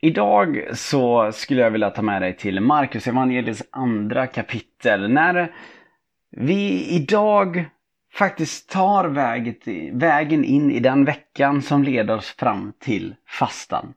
Idag så skulle jag vilja ta med dig till Markus evangeliets andra kapitel. När vi idag faktiskt tar vägen in i den veckan som leder oss fram till fastan.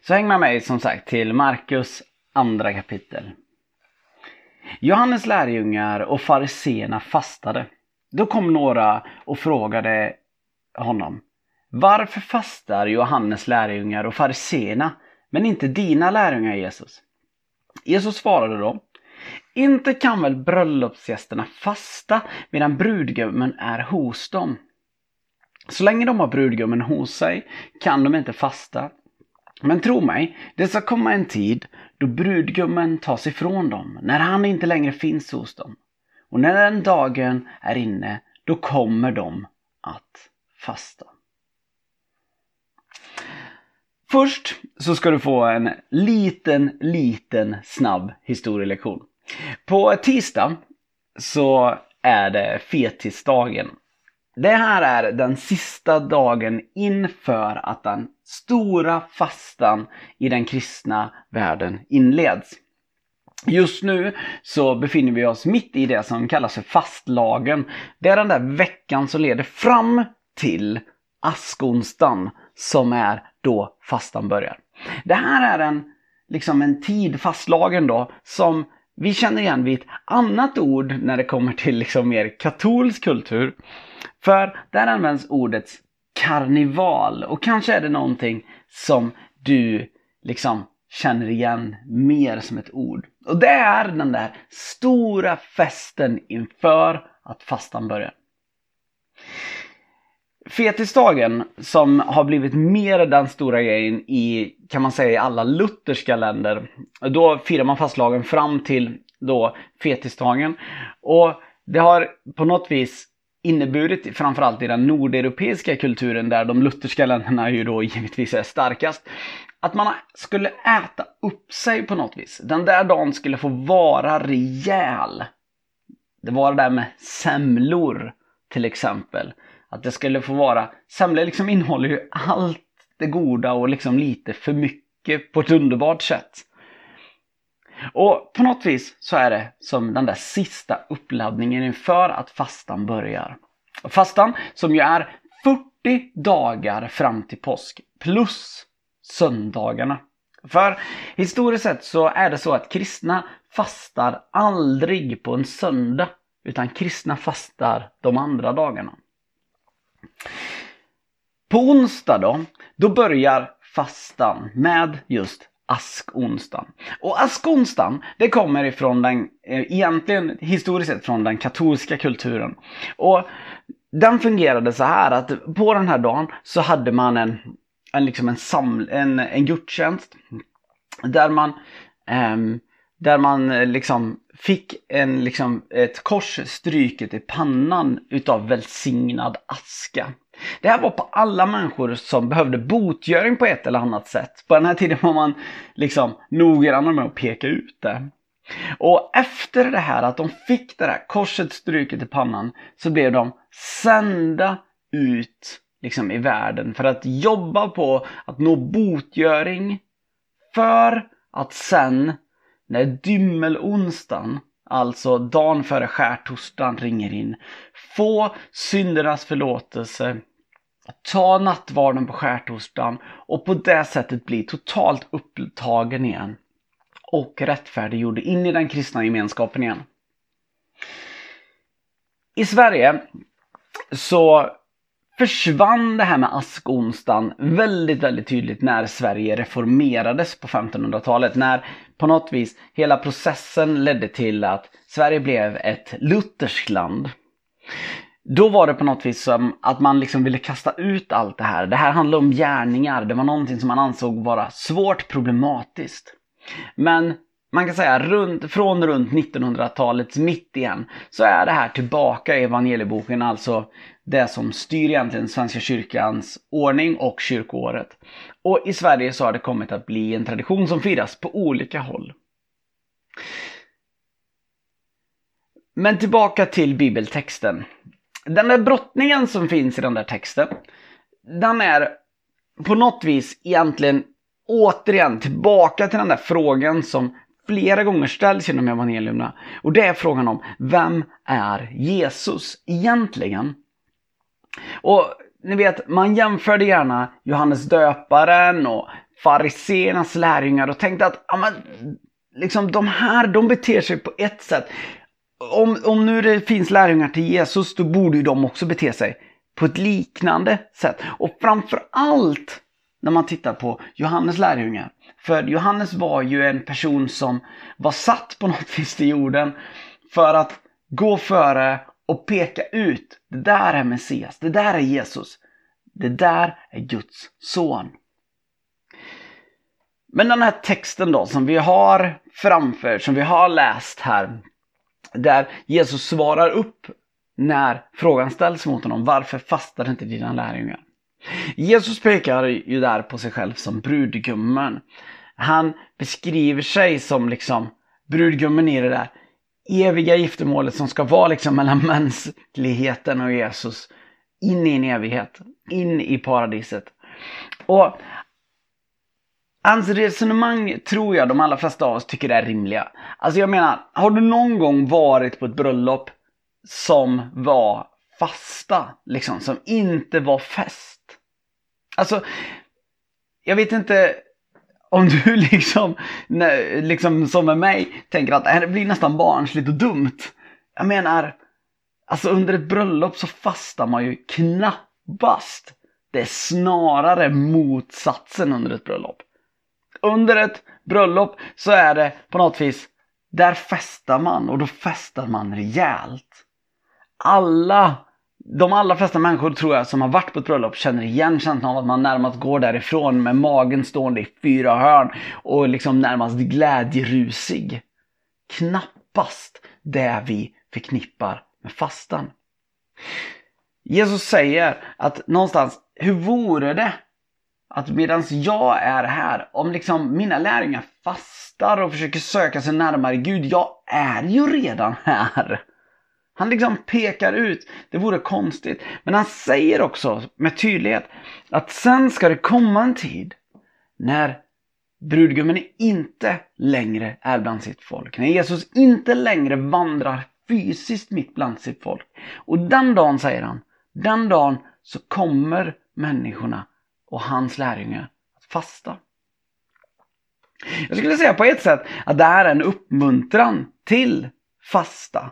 Så häng med mig som sagt till Markus andra kapitel. Johannes lärjungar och fariseerna fastade. Då kom några och frågade honom Varför fastar Johannes lärjungar och fariseerna men inte dina lärjungar Jesus? Jesus svarade då Inte kan väl bröllopsgästerna fasta medan brudgummen är hos dem? Så länge de har brudgummen hos sig kan de inte fasta. Men tro mig, det ska komma en tid då brudgummen tas ifrån dem, när han inte längre finns hos dem. Och när den dagen är inne, då kommer de att fasta. Först så ska du få en liten, liten snabb historielektion. På tisdag så är det fetisdagen. Det här är den sista dagen inför att den stora fastan i den kristna världen inleds. Just nu så befinner vi oss mitt i det som kallas för fastlagen. Det är den där veckan som leder fram till askonsdagen som är då fastan börjar. Det här är en, liksom en tid, fastlagen då, som vi känner igen vid ett annat ord när det kommer till liksom mer katolsk kultur. För där används ordet karneval och kanske är det någonting som du liksom känner igen mer som ett ord. Och det är den där stora festen inför att fastan börjar. Fetisdagen som har blivit mer den stora grejen i, kan man säga, i alla lutherska länder. Då firar man fastlagen fram till då fetisdagen. Och det har på något vis inneburit, framförallt i den nordeuropeiska kulturen där de lutherska länderna ju då givetvis är starkast, att man skulle äta upp sig på något vis. Den där dagen skulle få vara rejäl. Det var det där med semlor till exempel. Att det skulle få vara, semlor liksom innehåller ju allt det goda och liksom lite för mycket på ett underbart sätt. Och på något vis så är det som den där sista uppladdningen inför att fastan börjar. Fastan som ju är 40 dagar fram till påsk plus söndagarna. För historiskt sett så är det så att kristna fastar aldrig på en söndag utan kristna fastar de andra dagarna. På onsdag då, då börjar fastan med just askonsdagen. Och askonsdagen, det kommer ifrån den, eh, egentligen historiskt sett från den katolska kulturen. Och den fungerade så här att på den här dagen så hade man en, en, liksom en, saml, en, en gudstjänst där man, eh, där man eh, liksom fick en, liksom, ett kors stryket i pannan utav välsignad aska. Det här var på alla människor som behövde botgöring på ett eller annat sätt. På den här tiden var man liksom noggrann med att peka ut det. Och efter det här att de fick det där korset stryket i pannan så blev de sända ut liksom i världen för att jobba på att nå botgöring för att sen när dymmelonsdagen, alltså dagen före skärtorsdagen, ringer in, få syndernas förlåtelse, ta nattvarden på skärtorsdagen och på det sättet bli totalt upptagen igen och rättfärdiggjord in i den kristna gemenskapen igen. I Sverige så försvann det här med askonsdagen väldigt, väldigt tydligt när Sverige reformerades på 1500-talet. När på något vis hela processen ledde till att Sverige blev ett lutherskt land. Då var det på något vis som att man liksom ville kasta ut allt det här. Det här handlade om gärningar. Det var någonting som man ansåg vara svårt problematiskt. Men man kan säga runt, från runt 1900-talets mitt igen, så är det här tillbaka i evangelieboken, alltså det som styr egentligen Svenska kyrkans ordning och kyrkoåret. Och i Sverige så har det kommit att bli en tradition som firas på olika håll. Men tillbaka till bibeltexten. Den där brottningen som finns i den där texten, den är på något vis egentligen återigen tillbaka till den där frågan som flera gånger ställs genom evangelierna. Och det är frågan om, vem är Jesus egentligen? Och ni vet, man jämförde gärna Johannes döparen och fariseernas lärjungar och tänkte att ja, men, liksom, de här de beter sig på ett sätt. Om, om nu det finns lärjungar till Jesus, då borde ju de också bete sig på ett liknande sätt. Och framför allt när man tittar på Johannes lärjungar. För Johannes var ju en person som var satt på något vis till jorden för att gå före och peka ut. Det där är Messias, det där är Jesus. Det där är Guds son. Men den här texten då som vi har framför, som vi har läst här. Där Jesus svarar upp när frågan ställs mot honom. Varför fastar inte dina lärjungar? Jesus pekar ju där på sig själv som brudgummen. Han beskriver sig som liksom brudgummen i det där eviga giftermålet som ska vara liksom mellan mänskligheten och Jesus. In i en evighet, in i paradiset. Och Hans resonemang tror jag de allra flesta av oss tycker är rimliga. Alltså jag menar, har du någon gång varit på ett bröllop som var fasta, liksom, som inte var fest? Alltså, jag vet inte om du liksom, liksom som med mig, tänker att det blir nästan barnsligt och dumt. Jag menar, alltså under ett bröllop så fastar man ju knappast. Det är snarare motsatsen under ett bröllop. Under ett bröllop så är det på något vis, där festar man och då festar man rejält. Alla de allra flesta människor tror jag som har varit på ett bröllop känner igen känslan av att man närmast går därifrån med magen stående i fyra hörn och liksom närmast glädjerusig. Knappast det vi förknippar med fastan. Jesus säger att någonstans, hur vore det att medan jag är här, om liksom mina lärjungar fastar och försöker söka sig närmare Gud, jag är ju redan här. Han liksom pekar ut, det vore konstigt. Men han säger också med tydlighet att sen ska det komma en tid när brudgummen inte längre är bland sitt folk. När Jesus inte längre vandrar fysiskt mitt bland sitt folk. Och den dagen, säger han, den dagen så kommer människorna och hans lärjungar att fasta. Jag skulle säga på ett sätt att det här är en uppmuntran till fasta.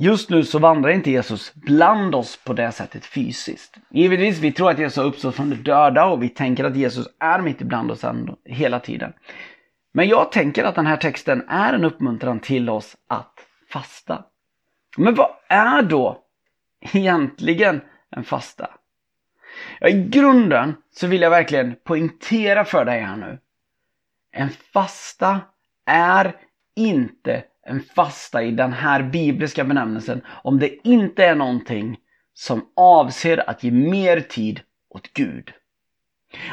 Just nu så vandrar inte Jesus bland oss på det sättet fysiskt. Givetvis, vi tror att Jesus har uppstått från de döda och vi tänker att Jesus är mitt ibland oss hela tiden. Men jag tänker att den här texten är en uppmuntran till oss att fasta. Men vad är då egentligen en fasta? Ja, I grunden så vill jag verkligen poängtera för dig här nu. En fasta är inte en fasta i den här bibliska benämnelsen om det inte är någonting som avser att ge mer tid åt Gud.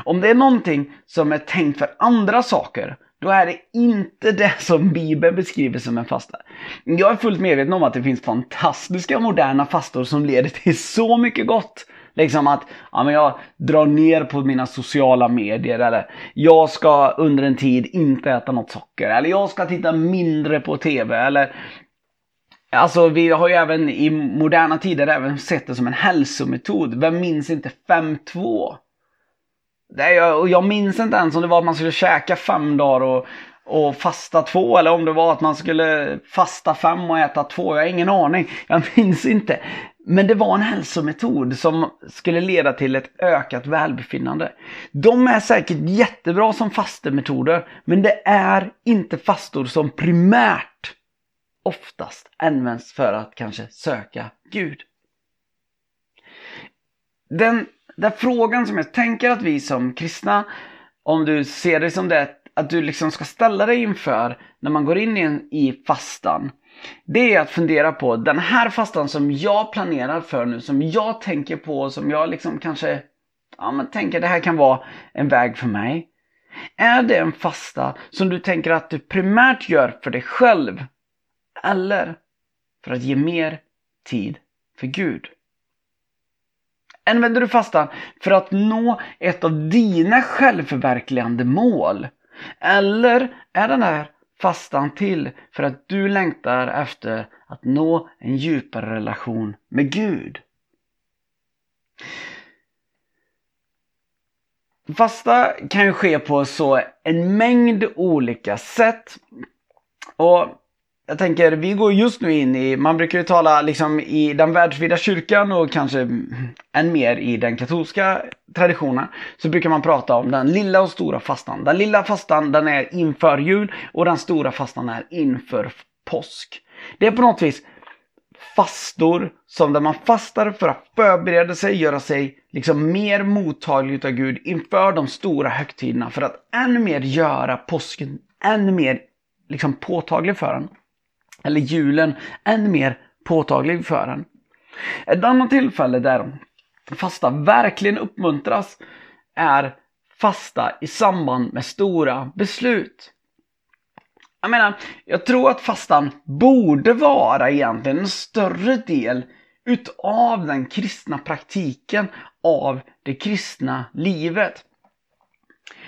Om det är någonting som är tänkt för andra saker, då är det inte det som Bibeln beskriver som en fasta. Jag är fullt medveten om att det finns fantastiska moderna fastor som leder till så mycket gott. Liksom att ja, men jag drar ner på mina sociala medier eller jag ska under en tid inte äta något socker eller jag ska titta mindre på TV eller Alltså vi har ju även i moderna tider även sett det som en hälsometod. Vem minns inte 5-2? Jag, jag minns inte ens om det var att man skulle käka fem dagar och, och fasta två eller om det var att man skulle fasta fem och äta två. Jag har ingen aning. Jag minns inte. Men det var en hälsometod som skulle leda till ett ökat välbefinnande. De är säkert jättebra som fastemetoder, men det är inte fastor som primärt oftast används för att kanske söka Gud. Den där frågan som jag tänker att vi som kristna, om du ser det som det att du liksom ska ställa dig inför när man går in i, en, i fastan. Det är att fundera på den här fastan som jag planerar för nu, som jag tänker på, som jag liksom kanske ja, men tänker det här kan vara en väg för mig. Är det en fasta som du tänker att du primärt gör för dig själv? Eller för att ge mer tid för Gud? Använder du fastan för att nå ett av dina självförverkligande mål? Eller är den här fastan till för att du längtar efter att nå en djupare relation med Gud? Fasta kan ju ske på så en mängd olika sätt. Och jag tänker, vi går just nu in i, man brukar ju tala liksom i den världsvida kyrkan och kanske än mer i den katolska traditionen. Så brukar man prata om den lilla och stora fastan. Den lilla fastan den är inför jul och den stora fastan är inför påsk. Det är på något vis fastor som där man fastar för att förbereda sig, göra sig liksom mer mottaglig av Gud inför de stora högtiderna för att ännu mer göra påsken ännu mer liksom påtaglig för en. Eller julen än mer påtaglig för en. Ett annat tillfälle där fasta verkligen uppmuntras är fasta i samband med stora beslut. Jag menar, jag tror att fastan borde vara egentligen en större del utav den kristna praktiken av det kristna livet.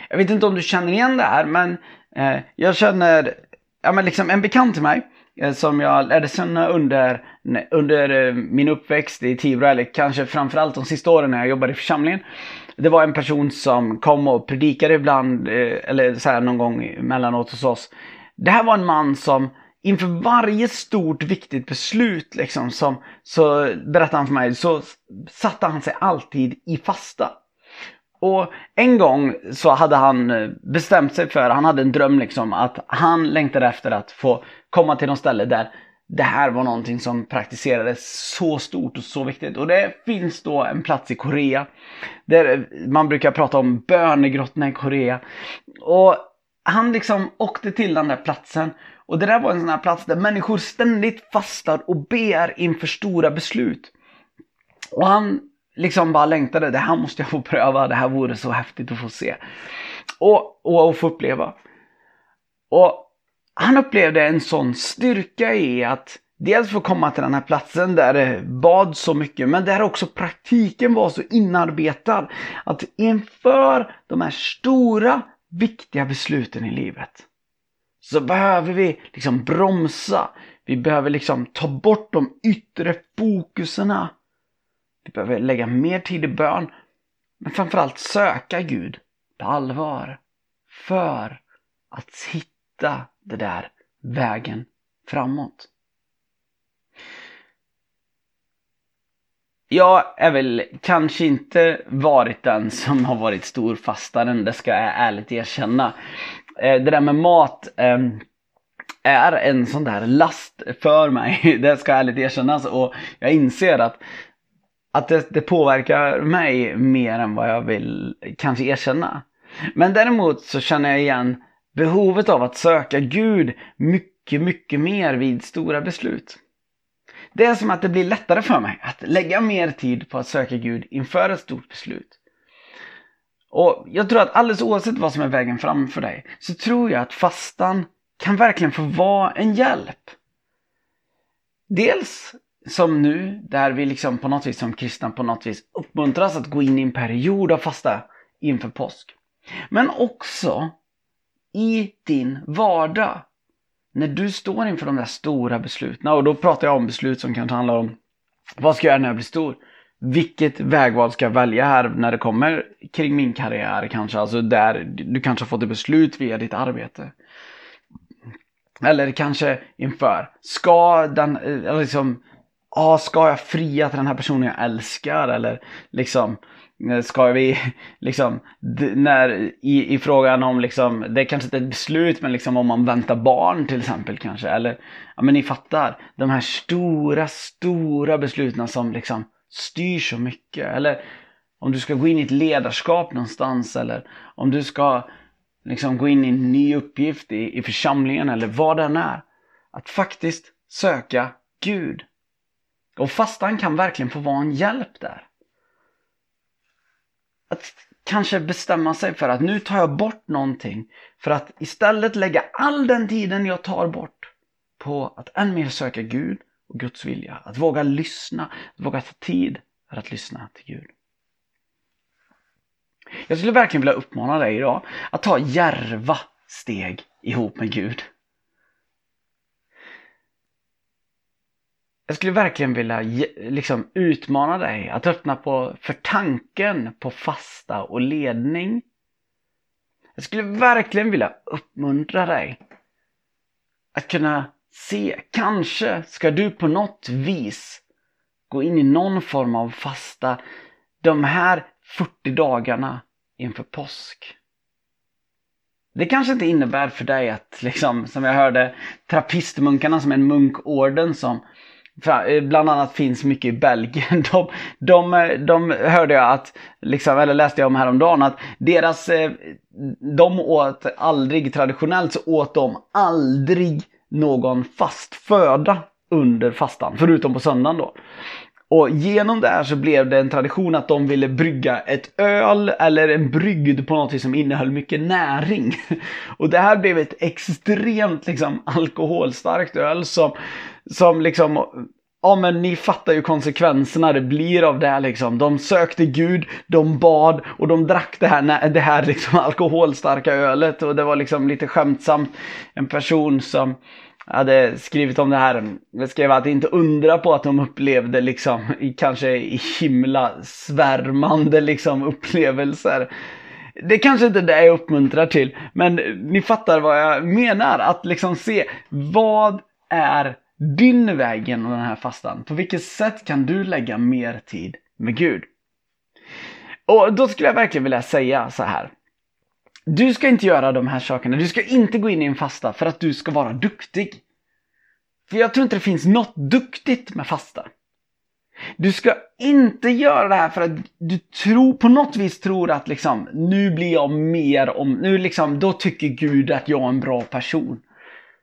Jag vet inte om du känner igen det här, men eh, jag känner ja, men liksom en bekant till mig Eh, som jag lärde känna under, under eh, min uppväxt i Tibro, eller kanske framförallt de sista åren när jag jobbade i församlingen. Det var en person som kom och predikade ibland, eh, eller så här någon gång emellanåt hos oss. Det här var en man som inför varje stort viktigt beslut liksom, som, så berättade han för mig, så satte han sig alltid i fasta. Och en gång så hade han bestämt sig för, han hade en dröm liksom, att han längtade efter att få komma till något ställe där det här var någonting som praktiserades så stort och så viktigt. Och det finns då en plats i Korea. Där man brukar prata om bönegrottorna i Korea. Och han liksom åkte till den där platsen och det där var en sån här plats där människor ständigt fastar och ber inför stora beslut. Och han liksom bara längtade, det här måste jag få pröva, det här vore så häftigt att få se. Och, och att få uppleva. Och han upplevde en sån styrka i att dels få komma till den här platsen där det bad så mycket, men där också praktiken var så inarbetad. Att inför de här stora, viktiga besluten i livet så behöver vi liksom bromsa. Vi behöver liksom ta bort de yttre fokuserna. Vi behöver lägga mer tid i bön. Men framförallt söka Gud på allvar. För att hitta det där vägen framåt. Jag är väl kanske inte varit den som har varit storfastaren, det ska jag ärligt erkänna. Eh, det där med mat ehm, är en sån där last för mig. Det ska jag ärligt erkännas. Och jag inser att, att det, det, påverkar mig mer än vad jag vill kanske erkänna. Men däremot så känner jag igen behovet av att söka Gud mycket, mycket mer vid stora beslut. Det är som att det blir lättare för mig att lägga mer tid på att söka Gud inför ett stort beslut. Och jag tror att alldeles oavsett vad som är vägen fram för dig så tror jag att fastan kan verkligen få vara en hjälp. Dels som nu, där vi liksom på något vis som kristna på något vis uppmuntras att gå in i en period av fasta inför påsk. Men också i din vardag. När du står inför de där stora besluten, och då pratar jag om beslut som kanske handlar om vad ska jag göra när jag blir stor? vilket vägval ska jag välja här när det kommer kring min karriär kanske? Alltså där du kanske har fått ett beslut via ditt arbete. Eller kanske inför, ska den, eh, liksom, ah, ska jag fria till den här personen jag älskar? Eller liksom, Eh, ska vi liksom, när, i, i frågan om liksom, det är kanske inte ett beslut men liksom om man väntar barn till exempel kanske. Eller, ja men ni fattar, de här stora, stora besluten som liksom styr så mycket. Eller om du ska gå in i ett ledarskap någonstans eller om du ska liksom gå in i en ny uppgift i, i församlingen eller vad den är. Att faktiskt söka Gud. Och fastan kan verkligen få vara en hjälp där. Att kanske bestämma sig för att nu tar jag bort någonting för att istället lägga all den tiden jag tar bort på att än mer söka Gud och Guds vilja. Att våga lyssna, att våga ta tid för att lyssna till Gud. Jag skulle verkligen vilja uppmana dig idag att ta järva steg ihop med Gud. Jag skulle verkligen vilja liksom utmana dig att öppna på, för tanken på fasta och ledning. Jag skulle verkligen vilja uppmuntra dig att kunna se, kanske ska du på något vis gå in i någon form av fasta de här 40 dagarna inför påsk. Det kanske inte innebär för dig att, liksom, som jag hörde, trappistmunkarna som en munkorden som Eh, bland annat finns mycket i Belgien. De, de, eh, de hörde jag att, liksom, eller läste jag om häromdagen, att deras, eh, de åt aldrig, traditionellt så åt de aldrig någon fast föda under fastan, förutom på söndagen då. Och genom det här så blev det en tradition att de ville brygga ett öl eller en brygd på något som innehöll mycket näring. Och det här blev ett extremt liksom alkoholstarkt öl som, som liksom Ja men ni fattar ju konsekvenserna det blir av det här liksom. De sökte Gud, de bad och de drack det här, det här liksom alkoholstarka ölet. Och det var liksom lite skämtsamt. En person som hade skrivit om det här. Jag skrev att inte undra på att de upplevde liksom kanske i himla svärmande liksom upplevelser. Det kanske inte är det jag uppmuntrar till, men ni fattar vad jag menar. Att liksom se vad är din väg genom den här fastan. På vilket sätt kan du lägga mer tid med Gud? Och då skulle jag verkligen vilja säga så här. Du ska inte göra de här sakerna. Du ska inte gå in i en fasta för att du ska vara duktig. För jag tror inte det finns något duktigt med fasta. Du ska inte göra det här för att du tror, på något vis tror att liksom, nu blir jag mer om, nu liksom, då tycker Gud att jag är en bra person.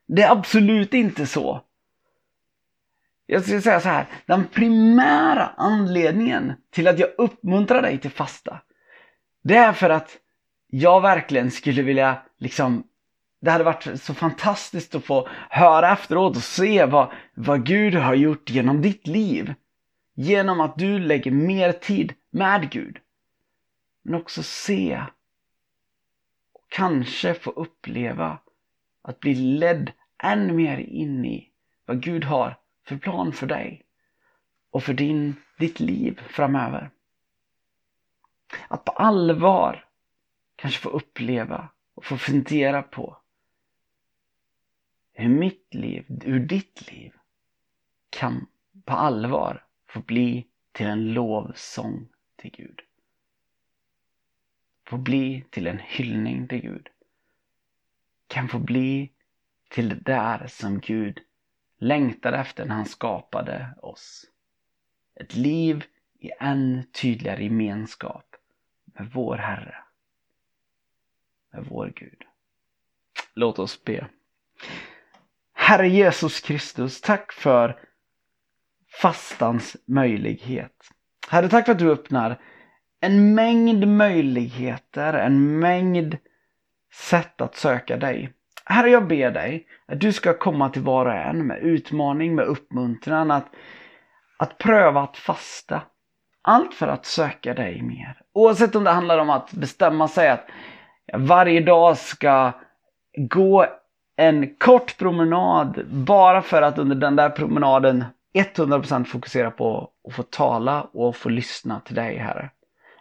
Det är absolut inte så. Jag skulle säga så här, den primära anledningen till att jag uppmuntrar dig till fasta, det är för att jag verkligen skulle vilja liksom det hade varit så fantastiskt att få höra efteråt och se vad, vad Gud har gjort genom ditt liv. Genom att du lägger mer tid med Gud. Men också se och kanske få uppleva att bli ledd än mer in i vad Gud har för plan för dig och för din, ditt liv framöver. Att på allvar kanske få uppleva och få fundera på hur mitt liv, hur ditt liv kan på allvar få bli till en lovsång till Gud. Få bli till en hyllning till Gud. Kan få bli till det där som Gud längtade efter när han skapade oss. Ett liv i än tydligare gemenskap med vår Herre, med vår Gud. Låt oss be. Herre Jesus Kristus, tack för fastans möjlighet. Herre, tack för att du öppnar en mängd möjligheter, en mängd sätt att söka dig. Herre, jag ber dig att du ska komma till var och en med utmaning, med uppmuntran, att, att pröva att fasta. Allt för att söka dig mer. Oavsett om det handlar om att bestämma sig att varje dag ska gå en kort promenad bara för att under den där promenaden 100% fokusera på att få tala och få lyssna till dig, Herre.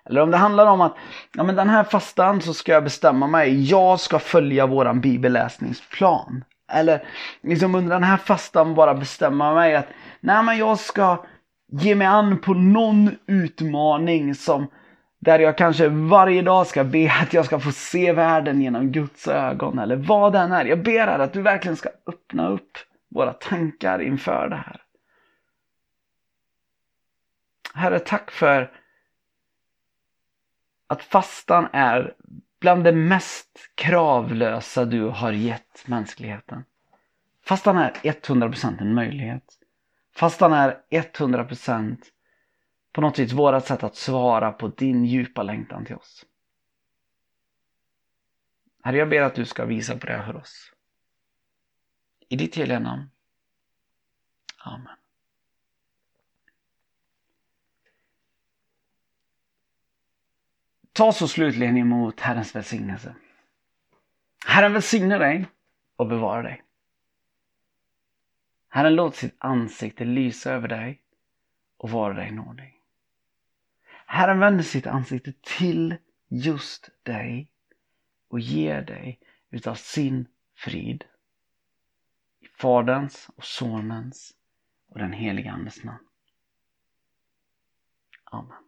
Eller om det handlar om att ja, men den här fastan så ska jag bestämma mig. Jag ska följa våran bibelläsningsplan. Eller liksom under den här fastan bara bestämma mig att nej men jag ska ge mig an på någon utmaning som där jag kanske varje dag ska be att jag ska få se världen genom Guds ögon eller vad den är. Jag ber här att du verkligen ska öppna upp våra tankar inför det här. Herre, tack för att fastan är bland det mest kravlösa du har gett mänskligheten. Fastan är 100% en möjlighet. Fastan är 100% på något vis vårat sätt att svara på din djupa längtan till oss. Herre, jag ber att du ska visa på det för oss. I ditt heliga namn. Amen. Ta så slutligen emot Herrens välsignelse. Herren välsigne dig och bevara dig. Herren låt sitt ansikte lysa över dig och vara dig nådig. Herren vänder sitt ansikte till just dig och ger dig utav sin frid. I Faderns och Sonens och den helige Andes namn. Amen.